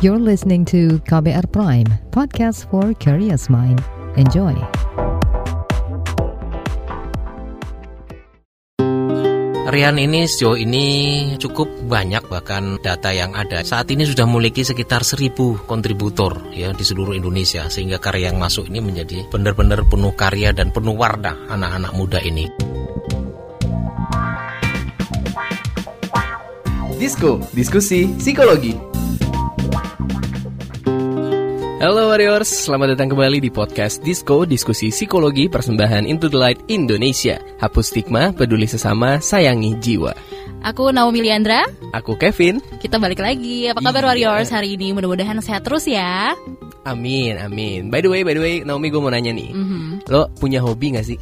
You're listening to KBR Prime, podcast for curious mind. Enjoy. Rian ini sejauh ini cukup banyak bahkan data yang ada saat ini sudah memiliki sekitar 1000 kontributor ya di seluruh Indonesia sehingga karya yang masuk ini menjadi benar-benar penuh karya dan penuh warna anak-anak muda ini. Disko, diskusi psikologi. Halo Warriors, selamat datang kembali di podcast Disco Diskusi Psikologi Persembahan Into the Light Indonesia. Hapus stigma, peduli sesama, sayangi jiwa. Aku Naomi Liandra. Aku Kevin. Kita balik lagi. Apa kabar Warriors hari ini? Mudah-mudahan sehat terus ya. Amin, amin. By the way, by the way, Naomi gue mau nanya nih. Mhm. Lo punya hobi gak sih?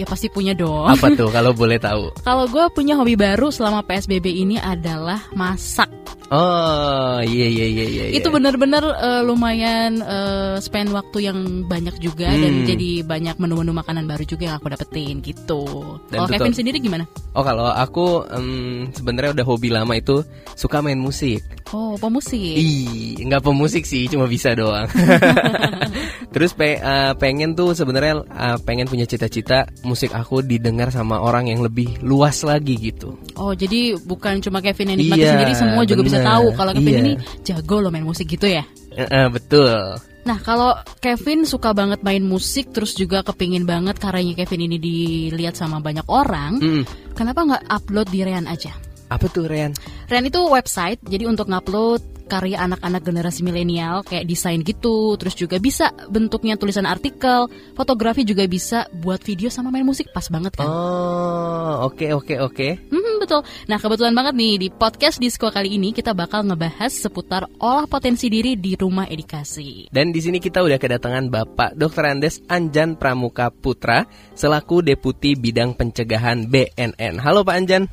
Ya pasti punya dong. Apa tuh kalau boleh tahu? Kalau gue punya hobi baru selama PSBB ini adalah masak. Oh, iya iya iya iya. Itu iya. benar-benar eh, lumayan eh, spend waktu yang banyak juga dan Hmm. jadi banyak menu-menu makanan baru juga yang aku dapetin gitu. Dan Kalau. Kevin sendiri gimana? Oh, kalau aku em, sebenarnya udah hobi lama itu suka main musik. Oh, pemusik. Ih, nggak pemusik sih, cuma bisa doang. Terus pe- eh, pengen tuh sebenarnya eh, pengen punya cita-cita musik aku didengar sama orang yang lebih luas lagi gitu. Oh, jadi bukan cuma Kevin yang nikmati Iya, sendiri, semua juga bisa bener. tahu kalau Kevin Iya. ini jago loh main musik gitu ya. Eh, eh, betul. Nah, kalau Kevin suka banget main musik, terus juga kepingin banget karyanya Kevin ini dilihat sama banyak orang, Mm, kenapa nggak upload di Rean aja? apa tuh Ren? Rean itu website, jadi untuk ngupload karya anak-anak generasi milenial kayak desain gitu, terus juga bisa bentuknya tulisan artikel, fotografi juga bisa, buat video sama main musik pas banget kan? Oh, oke oke oke. Hmm, betul. Nah, kebetulan banget nih di podcast Disco kali ini kita bakal ngebahas seputar olah potensi diri di rumah edukasi. Dan di sini kita udah kedatangan Bapak Dr. Andes Anjan Pramuka Putra selaku Deputi Bidang Pencegahan BNN. Halo Pak Anjan.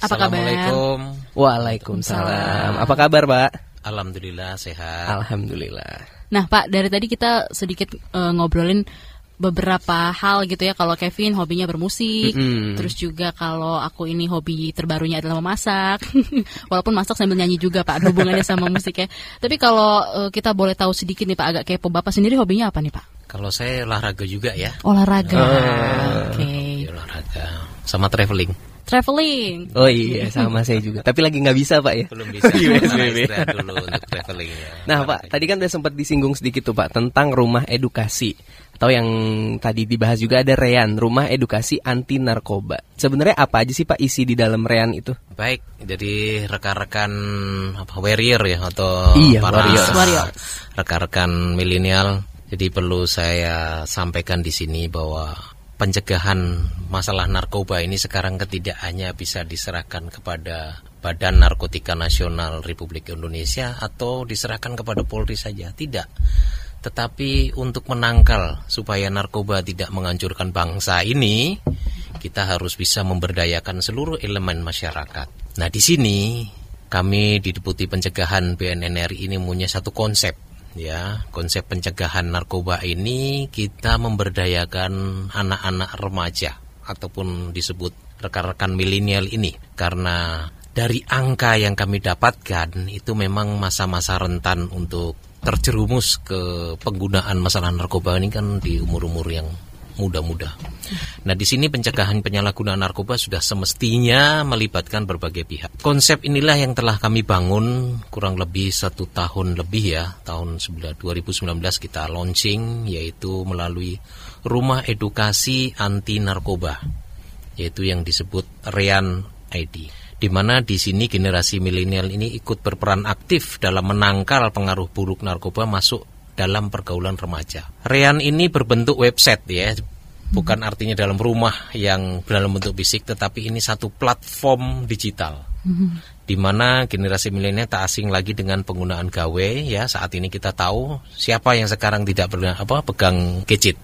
Apa kabar? Assalamualaikum. Waalaikumsalam. Apa kabar Pak? Alhamdulillah sehat. Alhamdulillah. Nah, Pak, dari tadi kita sedikit eh, ngobrolin beberapa hal gitu ya. Kalau Kevin hobinya bermusik, Mm-mm. terus juga kalau aku ini hobi terbarunya adalah memasak. Walaupun masak sambil nyanyi juga, Pak, ada hubungannya sama musik ya. Tapi kalau eh, kita boleh tahu sedikit nih, Pak, agak kepo. Bapak sendiri hobinya apa nih, Pak? Kalau saya olahraga juga ya. Olahraga. Oke. Ya, olahraga sama traveling. Traveling. Oh iya, sama saya juga. Tapi lagi nggak bisa Pak ya. Belum bisa. PSBB. istirahat dulu untuk traveling ya. Nah Pak, tadi kan udah sempat disinggung sedikit tuh Pak tentang rumah edukasi atau yang tadi dibahas juga ada Rean, rumah edukasi anti narkoba. Sebenarnya apa aja sih Pak isi di dalam Rean itu? Baik, jadi rekan-rekan apa warrior ya atau Iya, para rekan-rekan milenial. Jadi perlu saya sampaikan di sini bahwa pencegahan masalah narkoba ini sekarang tidak hanya bisa diserahkan kepada Badan Narkotika Nasional Republik Indonesia atau diserahkan kepada Polri saja, tidak. Tetapi untuk menangkal supaya narkoba tidak menghancurkan bangsa ini, kita harus bisa memberdayakan seluruh elemen masyarakat. Nah, di sini kami di Deputi Pencegahan BNNRI ini punya satu konsep ya konsep pencegahan narkoba ini kita memberdayakan anak-anak remaja ataupun disebut rekan-rekan milenial ini. Karena dari angka yang kami dapatkan itu memang masa-masa rentan untuk terjerumus ke penggunaan masalah narkoba ini kan di umur-umur yang muda-muda. Nah, di sini pencegahan penyalahgunaan narkoba sudah semestinya melibatkan berbagai pihak. Konsep inilah yang telah kami bangun kurang lebih satu tahun lebih ya, tahun 9 2019 kita launching yaitu melalui Rumah Edukasi Anti Narkoba, yaitu yang disebut Rean ID. Di mana di sini generasi milenial ini ikut berperan aktif dalam menangkal pengaruh buruk narkoba masuk dalam pergaulan remaja. Rean ini berbentuk website ya, bukan artinya dalam rumah yang dalam bentuk fisik, tetapi ini satu platform digital. Di mana generasi milenial tak asing lagi dengan penggunaan gawe ya saat ini kita tahu siapa yang sekarang tidak pernah apa pegang gadget.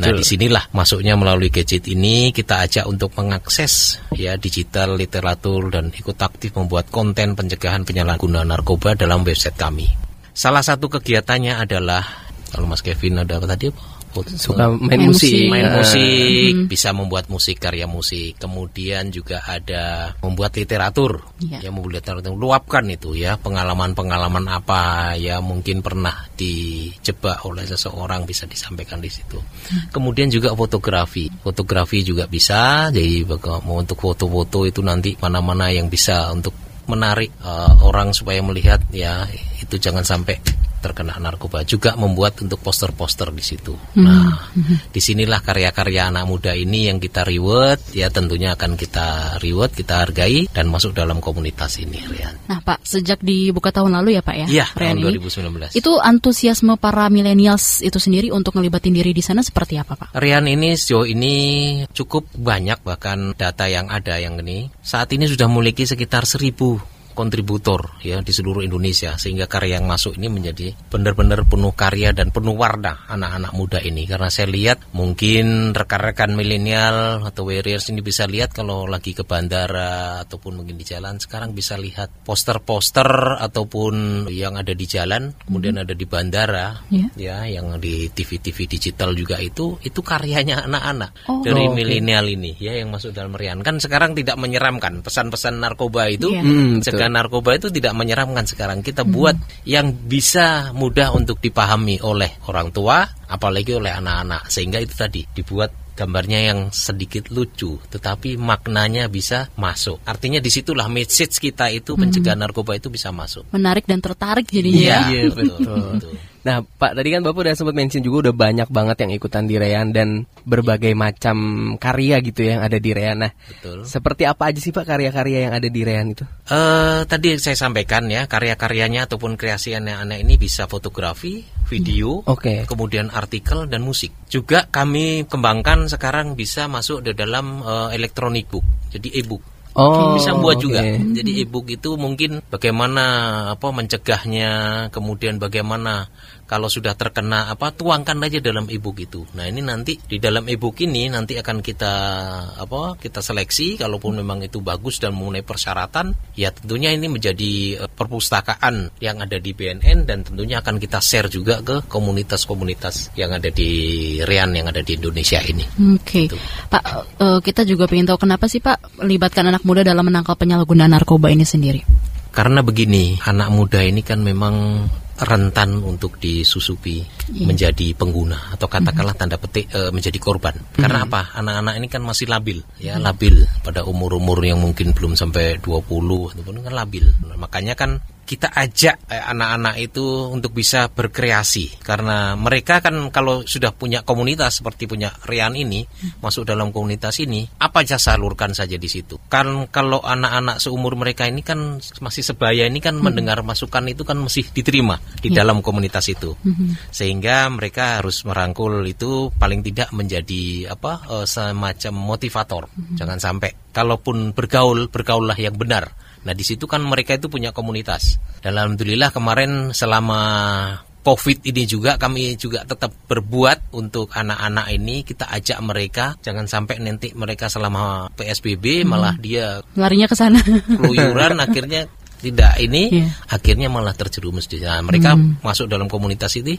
Nah di sinilah masuknya melalui gadget ini kita ajak untuk mengakses ya digital literatur dan ikut aktif membuat konten pencegahan penyalahgunaan narkoba dalam website kami. Salah satu kegiatannya adalah kalau Mas Kevin ada apa tadi apa? Suka main, Main musik. musik. main Ah. musik, bisa membuat musik karya musik. Kemudian juga ada membuat literatur. Iya. Ya membuat literatur, luapkan itu ya pengalaman-pengalaman apa ya mungkin pernah dijebak oleh seseorang bisa disampaikan di situ. Kemudian juga fotografi. Fotografi juga bisa. Jadi mau untuk foto-foto itu nanti mana-mana yang bisa untuk menarik eh, orang supaya melihat ya itu jangan sampai terkena narkoba juga membuat untuk poster-poster di situ. Nah, di sinilah karya-karya anak muda ini yang kita reward ya tentunya akan kita reward, kita hargai dan masuk dalam komunitas ini, Rian. Nah Pak, sejak dibuka tahun lalu ya Pak ya, Iya, tahun ini. 2019. Itu antusiasme para millennials itu sendiri untuk ngelibatin diri di sana seperti apa Pak? Rian ini sejauh ini cukup banyak bahkan data yang ada yang ini saat ini sudah memiliki sekitar seribu kontributor ya di seluruh Indonesia sehingga karya yang masuk ini menjadi benar-benar penuh karya dan penuh warna anak-anak muda ini karena saya lihat mungkin rekan-rekan milenial atau warriors ini bisa lihat kalau lagi ke bandara ataupun mungkin di jalan sekarang bisa lihat poster-poster ataupun yang ada di jalan kemudian ada di bandara Iya. ya yang di TV-TV digital juga itu itu karyanya anak-anak Oh. dari Oh, oke. milenial ini ya yang masuk dalam Rian kan sekarang tidak menyeramkan pesan-pesan narkoba itu Iya. Hmm, cegah narkoba itu tidak menyeramkan sekarang. Kita buat yang bisa mudah untuk dipahami oleh orang tua apalagi oleh anak-anak. Sehingga itu tadi dibuat gambarnya yang sedikit lucu tetapi maknanya bisa masuk. Artinya di situlah message kita itu pencegahan narkoba itu bisa masuk. Menarik dan tertarik jadinya. Iya, betul. Nah, Pak, tadi kan Bapak udah sempat mention juga udah banyak banget yang ikutan di Rean dan berbagai macam karya gitu ya yang ada di Rean. Nah, betul seperti apa aja sih Pak karya-karya yang ada di Rean itu? Eh tadi saya sampaikan ya karya-karyanya ataupun kreasi anak-anak ini bisa fotografi, video, Oke. kemudian artikel dan musik. Juga kami kembangkan sekarang bisa masuk di dalam eh, electronic book, jadi e-book. Oh, bisa buat juga. oke. Jadi e-book itu mungkin bagaimana apa mencegahnya, kemudian bagaimana kalau sudah terkena apa tuangkan aja dalam e-book itu. Nah, ini nanti di dalam e-book ini nanti akan kita apa? kita seleksi kalaupun memang itu bagus dan memenuhi persyaratan, ya tentunya ini menjadi eh, perpustakaan yang ada di BNN dan tentunya akan kita share juga ke komunitas-komunitas yang ada di Rian yang ada di Indonesia ini. Oke, Pak, eh, kita juga ingin tahu kenapa sih Pak melibatkan anak muda dalam menangkal penyalahgunaan narkoba ini sendiri? Karena begini, anak muda ini kan memang rentan untuk disusupi menjadi pengguna atau katakanlah tanda petik eh, menjadi korban. Karena apa? Anak-anak ini kan masih labil, ya labil pada umur-umur yang mungkin belum sampai 20 ataupun kan labil. Nah, makanya kan kita ajak eh, anak-anak itu untuk bisa berkreasi. Karena mereka kan kalau sudah punya komunitas seperti punya Rian ini masuk dalam komunitas ini apa aja salurkan saja di situ. Kan kalau anak-anak seumur mereka ini kan masih sebaya ini kan mendengar masukan itu kan masih diterima di dalam komunitas itu. Sehingga mereka harus merangkul itu paling tidak menjadi apa eh, semacam motivator. Jangan sampai kalaupun bergaul bergaullah yang benar Nah di situ kan mereka itu punya komunitas. Dan alhamdulillah kemarin selama COVID ini juga kami juga tetap berbuat untuk anak-anak ini kita ajak mereka jangan sampai nanti mereka selama PSBB malah dia Larinya ke sana. keluyuran akhirnya tidak ini Iya. akhirnya malah terjerumus di sana. Mereka masuk dalam komunitas ini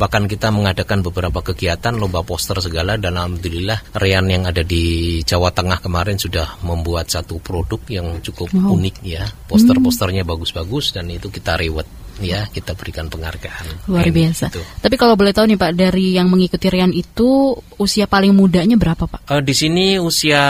bahkan kita mengadakan beberapa kegiatan lomba poster segala dan alhamdulillah Rian yang ada di Jawa Tengah kemarin sudah membuat satu produk yang cukup unik ya. Poster-posternya bagus-bagus dan itu kita reward ya, kita berikan penghargaan. Luar biasa. gitu. Tapi kalau boleh tahu nih Pak, dari yang mengikuti Rian itu usia paling mudanya berapa Pak? Eh, di sini usia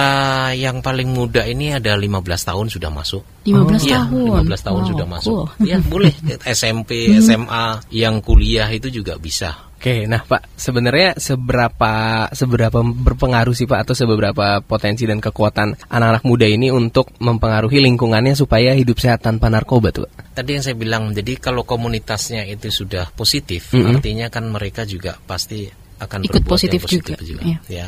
yang paling muda ini ada 15 tahun sudah masuk. 15 Iya, tahun. 15 tahun Wow, sudah masuk. cool. Hmm. Ya, boleh SMP, SMA, yang kuliah itu juga bisa. Oke, nah Pak, sebenarnya seberapa seberapa berpengaruh sih Pak atau seberapa potensi dan kekuatan anak-anak muda ini untuk mempengaruhi lingkungannya supaya hidup sehat tanpa narkoba tuh? Pak? Tadi yang saya bilang, jadi kalau komunitasnya itu sudah positif, Mm-mm. artinya kan mereka juga pasti akan Ikut berbuat positif yang positif juga, juga. iya. Ya.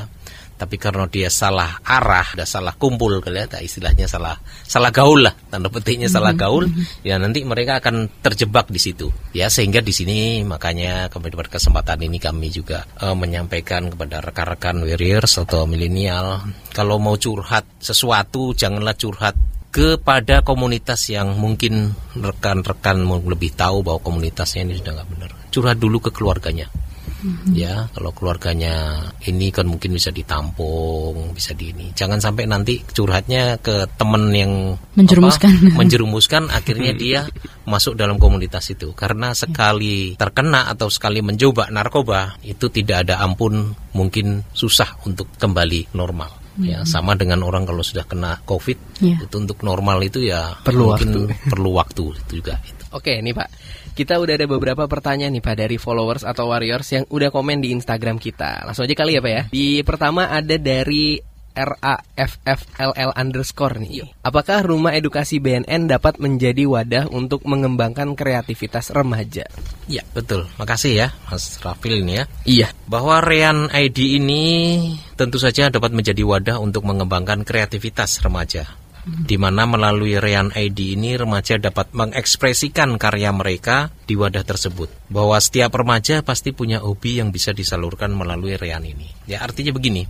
Tapi karena dia salah arah, ada salah kumpul, kelihatan istilahnya salah salah gaul lah, tanda petiknya salah gaul, ya nanti mereka akan terjebak di situ. Ya sehingga di sini makanya pada kesempatan ini kami juga eh, menyampaikan kepada rekan-rekan warriors atau milenial, kalau mau curhat sesuatu janganlah curhat kepada komunitas yang mungkin rekan-rekan lebih tahu bahwa komunitasnya ini sudah nggak benar. Curhat dulu ke keluarganya. Ya, kalau keluarganya ini kan mungkin bisa ditampung, bisa di ini. Jangan sampai nanti curhatnya ke temen yang Menjerumuskan. apa, menjerumuskan akhirnya dia masuk dalam komunitas itu. Karena sekali terkena atau sekali mencoba narkoba itu tidak ada ampun, mungkin susah untuk kembali normal. Ya, sama dengan orang kalau sudah kena COVID, Iya. itu untuk normal itu ya Perlu mungkin perlu waktu itu juga. Itu. Oke nih Pak, kita udah ada beberapa pertanyaan nih Pak dari followers atau warriors yang udah komen di Instagram kita. Langsung aja kali ya Pak ya. Di pertama ada dari RAFFLL underscore nih. Apakah rumah edukasi BNN dapat menjadi wadah untuk mengembangkan kreativitas remaja? Ya, betul. Makasih ya, Mas Rafil ini ya. Iya. bahwa Rean ID ini tentu saja dapat menjadi wadah untuk mengembangkan kreativitas remaja. Di mana melalui Rean ID ini remaja dapat mengekspresikan karya mereka di wadah tersebut. Bahwa setiap remaja pasti punya hobi yang bisa disalurkan melalui Rean ini. Ya artinya begini,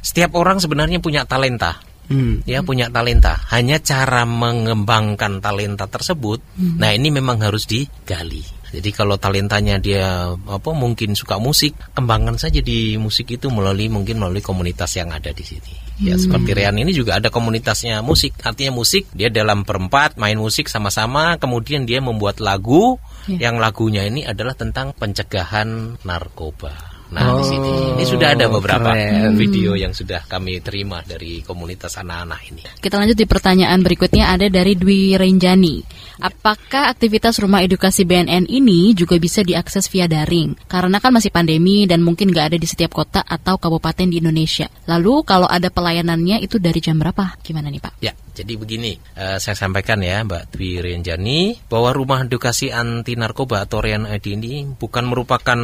setiap orang sebenarnya punya talenta. Hmm. Ya punya talenta. Hanya cara mengembangkan talenta tersebut, nah ini memang harus digali. Jadi kalau talentanya dia apa mungkin suka musik, kembangkan saja di musik itu melalui mungkin melalui komunitas yang ada di sini. Ya seperti Rian ini juga ada komunitasnya musik. Artinya musik dia dalam berempat main musik sama-sama, kemudian dia membuat lagu yang lagunya ini adalah tentang pencegahan narkoba. Nah di sini ini sudah ada beberapa keren. video yang sudah kami terima dari komunitas anak-anak ini. Kita lanjut di pertanyaan berikutnya ada dari Dwi Renjani. Apakah aktivitas rumah edukasi BNN ini juga bisa diakses via daring? Karena kan masih pandemi dan mungkin nggak ada di setiap kota atau kabupaten di Indonesia. Lalu kalau ada pelayanannya itu dari jam berapa? Gimana nih Pak? Ya, jadi begini, eh, saya sampaikan ya Mbak Dwi Renjani bahwa rumah edukasi anti narkoba atau Rian ini bukan merupakan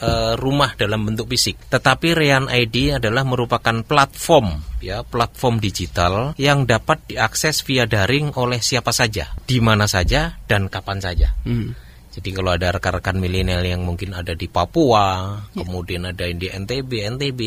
eh, rumah dalam bentuk fisik, tetapi Rian ID adalah merupakan platform ya, platform digital yang dapat diakses via daring oleh siapa saja, di mana saja dan kapan saja. Hmm. Jadi kalau ada rekan-rekan milenial yang mungkin ada di Papua, kemudian ada yang di NTB, NTB,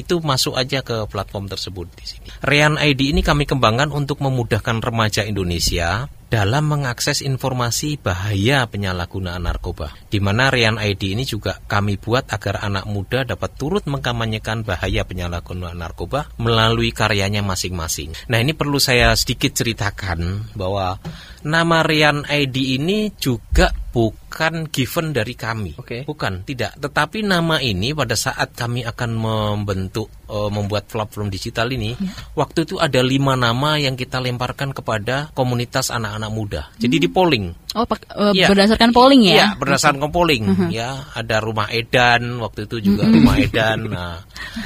itu masuk aja ke platform tersebut di sini. Rian ID ini kami kembangkan untuk memudahkan remaja Indonesia dalam mengakses informasi bahaya penyalahgunaan narkoba. Di mana Rian ID ini juga kami buat agar anak muda dapat turut mengkampanyekan bahaya penyalahgunaan narkoba melalui karyanya masing-masing. Nah, ini perlu saya sedikit ceritakan bahwa nama Rian ID ini juga bukan given dari kami. Oke. Bukan, tidak. Tetapi nama ini pada saat kami akan membentuk eh, membuat platform digital ini, waktu itu ada lima nama yang kita lemparkan kepada komunitas anak-anak muda. Jadi di polling. Oh, pak- eh, Iya. berdasarkan polling ya? Iya, berdasarkan polling ya. Ada rumah Edan waktu itu juga rumah Edan. Nah,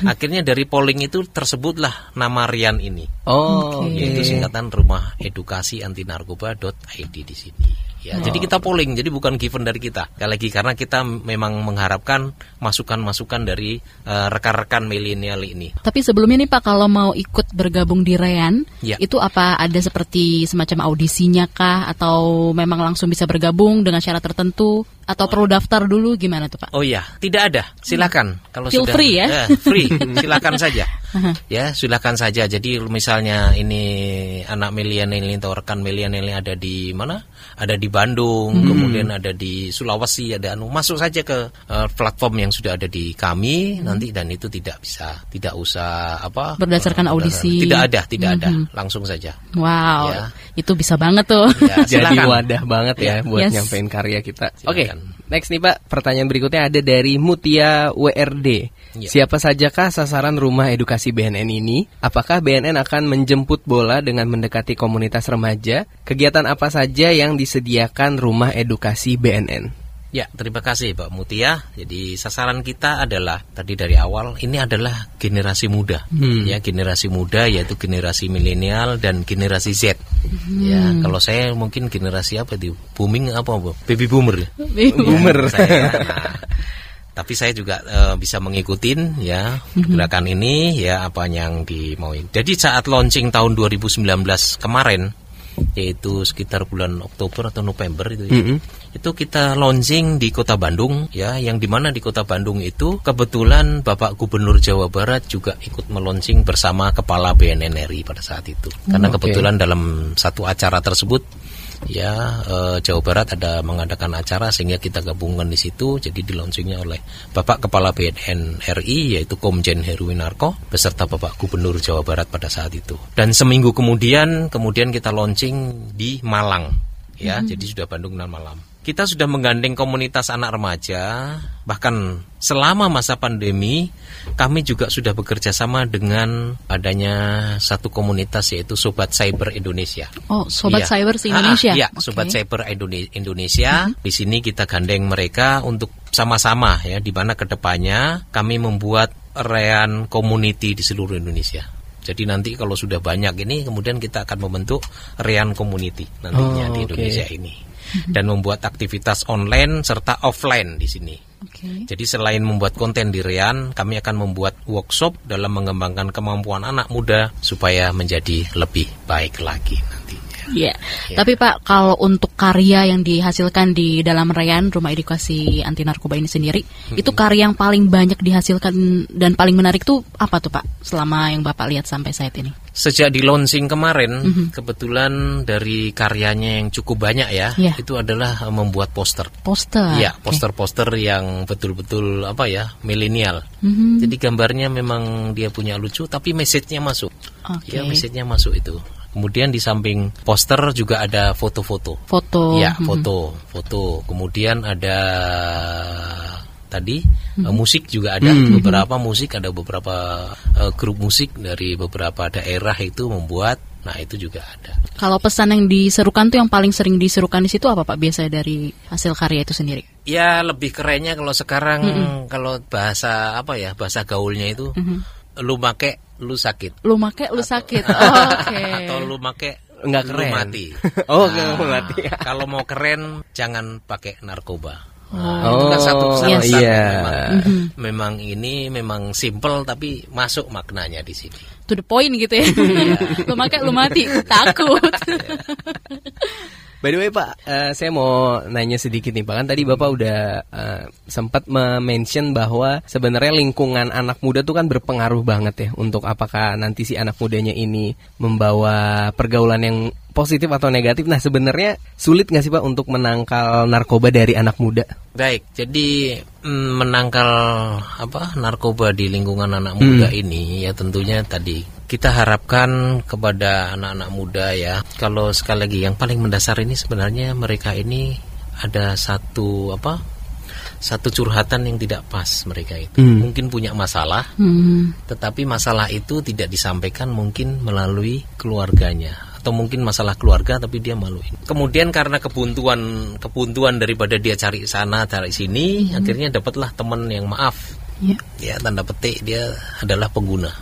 akhirnya dari polling itu tersebutlah nama Rian ini. Oh, Oke. Yaitu singkatan rumah edukasi anti narkoba.id di sini. Ya, jadi kita polling, jadi bukan given dari kita. Sekali lagi karena kita memang mengharapkan masukan-masukan dari eh, rekan-rekan milenial ini. Tapi sebelumnya nih Pak, kalau mau ikut bergabung di Rean, Ya. itu apa ada seperti semacam audisinya kah? Atau memang langsung bisa bergabung dengan syarat tertentu? Atau perlu daftar dulu gimana tuh Pak? Oh iya, tidak ada. Silakan. Kalau Feel sudah free ya? free. Silakan saja. ya, silakan saja. Jadi misalnya ini anak milenial ini atau rekan milenial ini ada di mana? Ada di Bandung, Hmm. kemudian ada di Sulawesi, ada anu masuk saja ke eh, platform yang sudah ada di kami nanti dan itu tidak bisa, tidak usah apa? Berdasarkan eh, audisi. Tidak ada, tidak ada. Langsung saja. Wow, Ya. itu bisa banget tuh. Ya, Jadi wadah banget ya Ya. buat Yes. nyampein karya kita. Oke, next nih Pak, pertanyaan berikutnya ada dari Mutia WRD. Ya. Siapa sajakah sasaran rumah edukasi BNN ini? Apakah BNN akan menjemput bola dengan mendekati komunitas remaja? Kegiatan apa saja yang disediakan rumah edukasi BNN? Ya, terima kasih Pak Mutia. Jadi sasaran kita adalah tadi dari awal ini adalah generasi muda. Ya, generasi muda yaitu generasi milenial dan generasi Z. Ya, kalau saya mungkin generasi apa itu? Booming apa, Bu? Baby boomer. Boomer. Saya, nah, tapi saya juga eh, bisa mengikutin ya gerakan ini ya apa yang dimauin. Jadi saat launching tahun 2019 kemarin yaitu sekitar bulan Oktober atau November itu ya, Mm-mm. itu kita launching di Kota Bandung ya yang di mana di Kota Bandung itu kebetulan Bapak Gubernur Jawa Barat juga ikut meluncing bersama Kepala BNN RI pada saat itu karena oke. kebetulan dalam satu acara tersebut ya eh, Jawa Barat ada mengadakan acara sehingga kita gabungkan di situ. Jadi di launchingnya oleh Bapak Kepala BNN RI yaitu Komjen Heruwinarko beserta Bapak Gubernur Jawa Barat pada saat itu. Dan seminggu kemudian kemudian kita launching di Malang. Ya jadi sudah Bandung dan Malang kita sudah menggandeng komunitas anak remaja bahkan selama masa pandemi kami juga sudah bekerja sama dengan adanya satu komunitas yaitu Sobat Cyber Indonesia Oh, Sobat Iya. Cyber se Ah, Indonesia. Iya, Oke. Sobat Cyber Indone- Indonesia. Di sini kita gandeng mereka untuk sama-sama ya di mana ke depannya kami membuat rean community di seluruh Indonesia. Jadi nanti kalau sudah banyak ini kemudian kita akan membentuk rean community nantinya Oh, di. Indonesia ini dan membuat aktivitas online serta offline di sini. Oke. Jadi selain membuat konten di Rian, kami akan membuat workshop dalam mengembangkan kemampuan anak muda supaya menjadi lebih baik lagi nantinya. Iya. Ya. Tapi Pak, kalau untuk karya yang dihasilkan di dalam Rean Rumah Edukasi Anti Narkoba ini sendiri, itu karya yang paling banyak dihasilkan dan paling menarik tuh apa tuh Pak? Selama yang Bapak lihat sampai saat ini. Sejak di launching kemarin, kebetulan dari karyanya yang cukup banyak ya, Iya. itu adalah eh, membuat poster. Poster. Iya, poster-poster yang betul-betul apa ya, milenial. Mhm. Jadi gambarnya memang dia punya lucu, tapi message-nya masuk. Oke. Ya, message-nya masuk itu. Kemudian di samping poster juga ada foto-foto. Foto. Ya, foto, foto. Kemudian ada tadi eh, musik juga ada beberapa musik, ada beberapa eh, grup musik dari beberapa daerah itu membuat. Nah, itu juga ada. Kalau pesan yang diserukan tuh yang paling sering diserukan di situ apa Pak? Biasanya dari hasil karya itu sendiri. Ya, lebih kerennya kalau sekarang kalau bahasa apa ya, bahasa gaulnya itu lu make lu sakit. Lu make lu sakit. Oh, Oke. Atau lu make Nggak lu keren. mati. Oh, Nah, mati. kalau mau keren jangan pakai narkoba. Oh. Nah, itu kan satu Oh, salah yes. iya. memang, memang ini memang simple tapi masuk maknanya di sini. To the point gitu ya. lu make lu mati. Takut. By the way Pak, eh, saya mau nanya sedikit nih Pak kan tadi Bapak udah eh, sempat mention bahwa sebenarnya lingkungan anak muda tuh kan berpengaruh banget ya untuk apakah nanti si anak mudanya ini membawa pergaulan yang positif atau negatif. Nah sebenarnya sulit nggak sih Pak untuk menangkal narkoba dari anak muda? Baik, jadi mm, menangkal apa narkoba di lingkungan anak muda ini ya tentunya tadi kita harapkan kepada anak-anak muda ya kalau sekali lagi yang paling mendasar ini sebenarnya mereka ini ada satu apa satu curhatan yang tidak pas mereka itu mungkin punya masalah Hmm. tetapi masalah itu tidak disampaikan mungkin melalui keluarganya atau mungkin masalah keluarga tapi dia maluin. Kemudian karena kebuntuan kebuntuan daripada dia cari sana cari sini, akhirnya dapatlah teman yang maaf. Ya. Ya tanda petik dia adalah pengguna.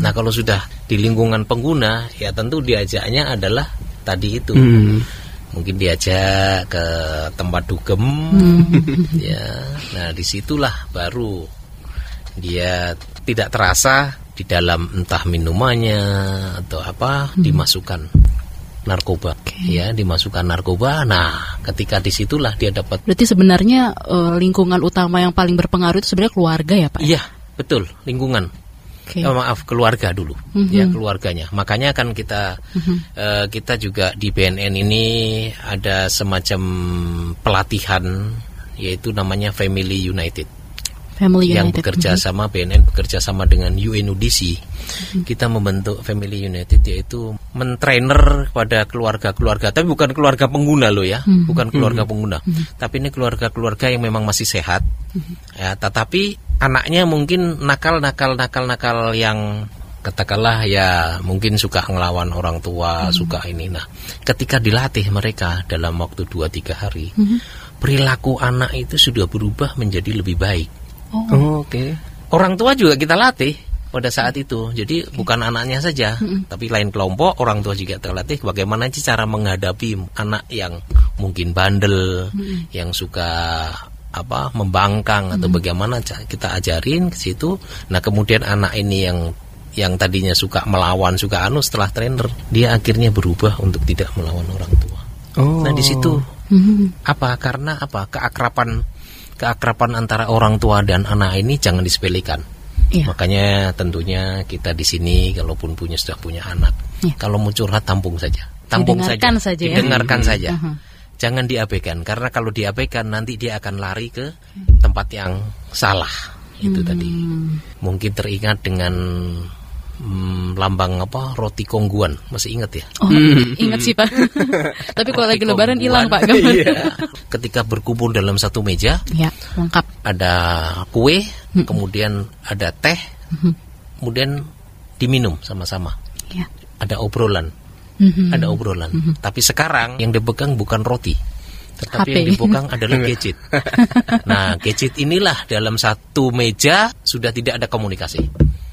Nah kalau sudah di lingkungan pengguna, ya tentu diajaknya adalah tadi itu. Mungkin diajak ke tempat dugem, ya. Nah di situlah baru dia tidak terasa di dalam entah minumannya atau apa dimasukkan narkoba. Ya dimasukkan narkoba. Nah ketika di situlah dia dapat Berarti sebenarnya eh, lingkungan utama yang paling berpengaruh itu sebenarnya keluarga ya Pak? iya betul. Lingkungan Oke. Eh, maaf keluarga dulu ya keluarganya. Makanya kan kita eh, kita juga di BNN ini ada semacam pelatihan yaitu namanya Family United. Family yang United. bekerja sama BNN bekerja sama dengan UNODC kita membentuk Family United yaitu mentrainer kepada keluarga-keluarga. Tapi bukan keluarga pengguna loh ya bukan keluarga pengguna. Tapi ini keluarga-keluarga yang memang masih sehat. Ya tetapi anaknya mungkin nakal nakal nakal nakal yang katakanlah ya mungkin suka ngelawan orang tua suka ini. Nah ketika dilatih mereka dalam waktu 2-3 hari perilaku anak itu sudah berubah menjadi lebih baik. Oh, Oke. orang tua juga kita latih pada saat itu. Jadi bukan anaknya saja, tapi lain kelompok orang tua juga terlatih bagaimana sih cara menghadapi anak yang mungkin bandel, yang suka apa membangkang atau bagaimana ca- kita ajarin ke situ. Nah, kemudian anak ini yang yang tadinya suka melawan, suka anu setelah trainer, dia akhirnya berubah untuk tidak melawan orang tua. Oh. Nah, di situ Mhm. apa karena apa keakrapan keakraban antara orang tua dan anak ini jangan disepelekan Iya. makanya tentunya kita di sini kalaupun punya sudah punya anak Iya. kalau mau curhat tampung saja tampung Didengarkan saja, saja ya. didengarkan Hmm. saja. Aha. Jangan diabaikan karena kalau diabaikan nanti dia akan lari ke tempat yang salah. Itu Hmm. tadi. Mungkin teringat dengan hmm, lambang apa roti kongguan masih ingat ya? Oh, ingat sih Pak. Tapi kalau lagi lebaran hilang Pak. Iya. Ketika berkumpul dalam satu meja Ya, lengkap. ada kue, kemudian ada teh, kemudian diminum sama-sama. Ya. Ada obrolan, Mhm. ada obrolan. Tapi sekarang yang dipegang bukan roti, tetapi HP. yang dipegang adalah gadget. nah, gadget inilah dalam satu meja sudah tidak ada komunikasi.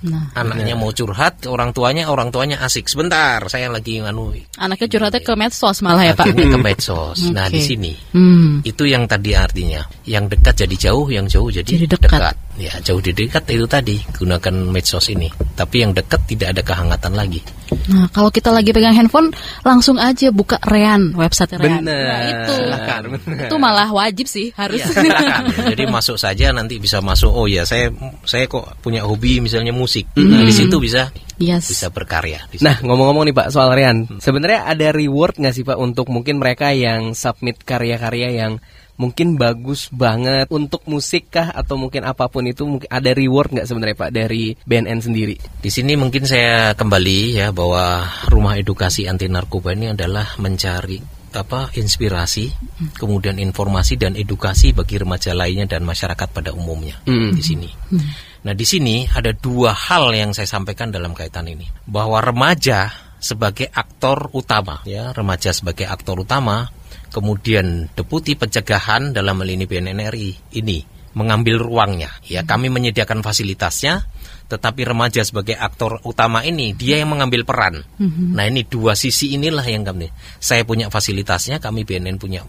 Nah, Anaknya mau curhat ke orang tuanya, orang tuanya asik. Sebentar, saya lagi nganu. anaknya curhatnya ke medsos malah ya Pak. Akhirnya ke medsos. Nah, Oke. di sini Hmm. itu yang tadi artinya yang dekat jadi jauh yang jauh jadi, Jadi dekat. Ya jauh jadi dekat itu tadi gunakan medsos ini tapi yang dekat tidak ada kehangatan lagi Nah, kalau kita lagi pegang handphone, langsung aja buka Rean, website Rean. Bener. Nah, itu. Bener. Itu malah wajib sih, harus. Ya, jadi masuk saja nanti bisa masuk oh ya saya saya kok punya hobi misalnya musik nah di situ bisa yes. bisa berkarya di Nah ngomong-ngomong nih Pak soal Rian, sebenarnya ada reward nggak sih Pak untuk mungkin mereka yang submit karya-karya yang mungkin bagus banget untuk musik kah atau mungkin apa pun itu mungkin ada reward nggak sebenarnya Pak dari BNN sendiri? Di sini mungkin saya kembali ya bahwa rumah edukasi anti narkoba ini adalah mencari apa inspirasi, kemudian informasi dan edukasi bagi remaja lainnya dan masyarakat pada umumnya Hmm. di sini. Nah, di sini ada dua hal yang saya sampaikan dalam kaitan ini, bahwa remaja sebagai aktor utama, ya remaja sebagai aktor utama, kemudian deputi pencegahan dalam hal ini BNNRI ini mengambil ruangnya. Ya, kami menyediakan fasilitasnya, tetapi remaja sebagai aktor utama ini dia yang mengambil peran. Nah, ini dua sisi inilah yang kami. Saya punya fasilitasnya, kami BNN punya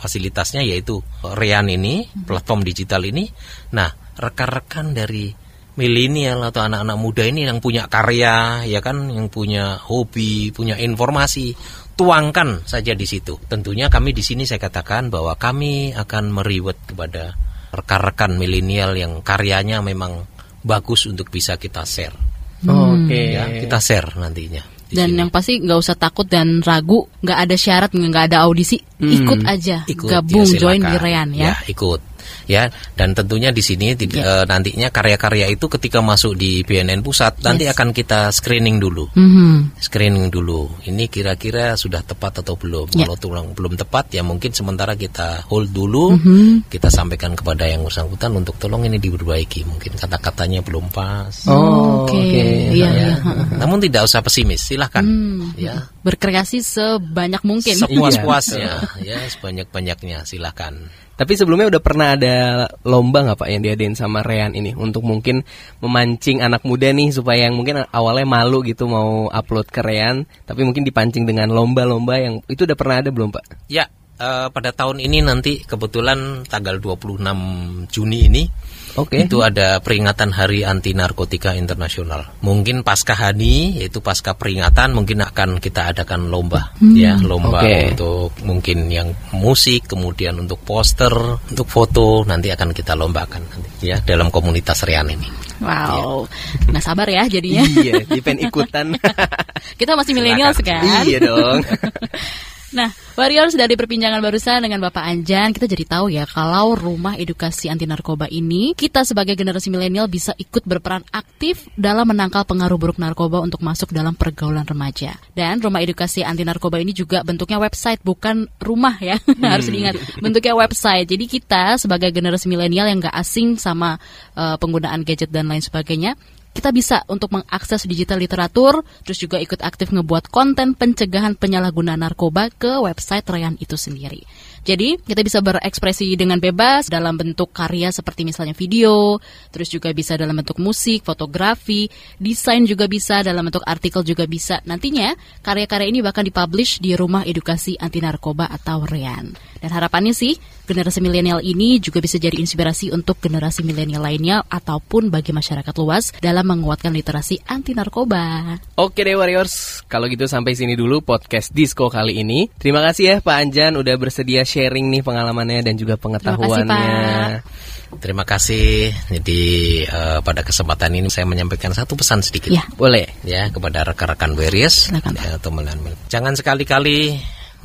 fasilitasnya yaitu Rian ini, platform digital ini. Nah, rekan-rekan dari milenial atau anak-anak muda ini yang punya karya, ya kan, yang punya hobi, punya informasi, tuangkan saja di situ. Tentunya kami di sini saya katakan bahwa kami akan meriwet kepada rekan-rekan milenial yang karyanya memang bagus untuk bisa kita share. Oke. Ya, kita share nantinya. Dan sini. yang pasti nggak usah takut dan ragu, nggak ada syarat, nggak ada audisi, ikut aja, ikut gabung, ya, join di Rean ya. ikut ya dan tentunya di sini tid- eh, nantinya karya-karya itu ketika masuk di BNN pusat nanti akan kita screening dulu Mhm. screening dulu ini kira-kira sudah tepat atau belum Ya. kalau tulang belum tepat ya mungkin sementara kita hold dulu Mhm. kita sampaikan kepada yang bersangkutan untuk tolong ini diperbaiki mungkin kata-katanya belum pas Oh, Oke, oke. iya, ya. iya. namun tidak usah pesimis silahkan Hmm. ya Berkreasi sebanyak mungkin. sepuas-puasnya ya sebanyak-banyaknya silahkan Tapi sebelumnya udah pernah ada lomba nggak Pak yang diadain sama Rean ini untuk mungkin memancing anak muda nih supaya yang mungkin awalnya malu gitu mau upload ke Rean, tapi mungkin dipancing dengan lomba-lomba yang itu udah pernah ada belum Pak? Ya, eh, pada tahun ini nanti kebetulan tanggal 26 Juni ini Oke. itu ada peringatan Hari Anti Narkotika Internasional. Mungkin pasca Hani yaitu pasca peringatan mungkin akan kita adakan lomba ya, lomba Oke. untuk mungkin yang musik, kemudian untuk poster, untuk foto nanti akan kita lombakan nanti ya dalam komunitas Rian ini. Wow, nggak sabar ya jadinya. iya, dia pengen ikutan. Kita masih milenial kan? iya dong. Nah, Warriors dari perbincangan barusan dengan Bapak Anjan, kita jadi tahu ya kalau rumah edukasi anti narkoba ini, kita sebagai generasi milenial bisa ikut berperan aktif dalam menangkal pengaruh buruk narkoba untuk masuk dalam pergaulan remaja. Dan rumah edukasi anti narkoba ini juga bentuknya website, bukan rumah ya, harus diingat. Bentuknya website. Jadi kita sebagai generasi milenial yang nggak asing sama eh, penggunaan gadget dan lain sebagainya, kita bisa untuk mengakses digital literatur, terus juga ikut aktif ngebuat konten pencegahan penyalahgunaan narkoba ke website Rayan itu sendiri. Jadi kita bisa berekspresi dengan bebas dalam bentuk karya seperti misalnya video, terus juga bisa dalam bentuk musik, fotografi, desain juga bisa, dalam bentuk artikel juga bisa. Nantinya karya-karya ini bahkan dipublish di Rumah Edukasi Anti Narkoba atau REAN. Dan harapannya sih generasi milenial ini juga bisa jadi inspirasi untuk generasi milenial lainnya ataupun bagi masyarakat luas dalam menguatkan literasi anti narkoba. Oke deh Warriors, kalau gitu sampai sini dulu podcast Disco kali ini. Terima kasih ya Pak Anjan udah bersedia sharing nih pengalamannya dan juga pengetahuannya. Terima kasih. Jadi uh, pada kesempatan ini saya menyampaikan satu pesan sedikit. Ya. Boleh. Ya kepada rekan-rekan Warriors Silakan, Pak. ya, teman-teman. Jangan sekali-kali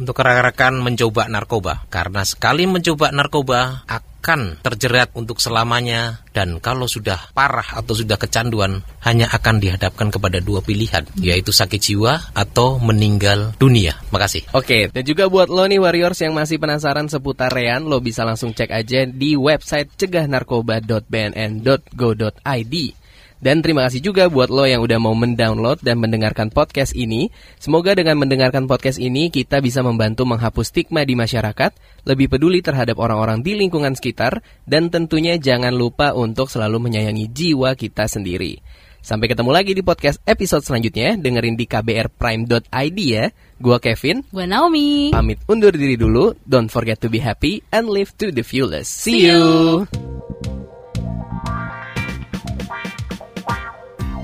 untuk rekan-rekan mencoba narkoba karena sekali mencoba narkoba akan terjerat untuk selamanya dan kalau sudah parah atau sudah kecanduan hanya akan dihadapkan kepada dua pilihan yaitu sakit jiwa atau meninggal dunia. Makasih. Oke, dan juga buat lo nih Warriors yang masih penasaran seputar Rean, lo bisa langsung cek aja di website cegahnarkoba.bnn.go.id. Dan terima kasih juga buat lo yang udah mau mendownload dan mendengarkan podcast ini. Semoga dengan mendengarkan podcast ini kita bisa membantu menghapus stigma di masyarakat, lebih peduli terhadap orang-orang di lingkungan sekitar, dan tentunya jangan lupa untuk selalu menyayangi jiwa kita sendiri. Sampai ketemu lagi di podcast episode selanjutnya, dengerin di kbrprime.id ya. Gua Kevin, Gue Naomi. pamit undur diri dulu. Don't forget to be happy and live to the fullest. See, See you. you.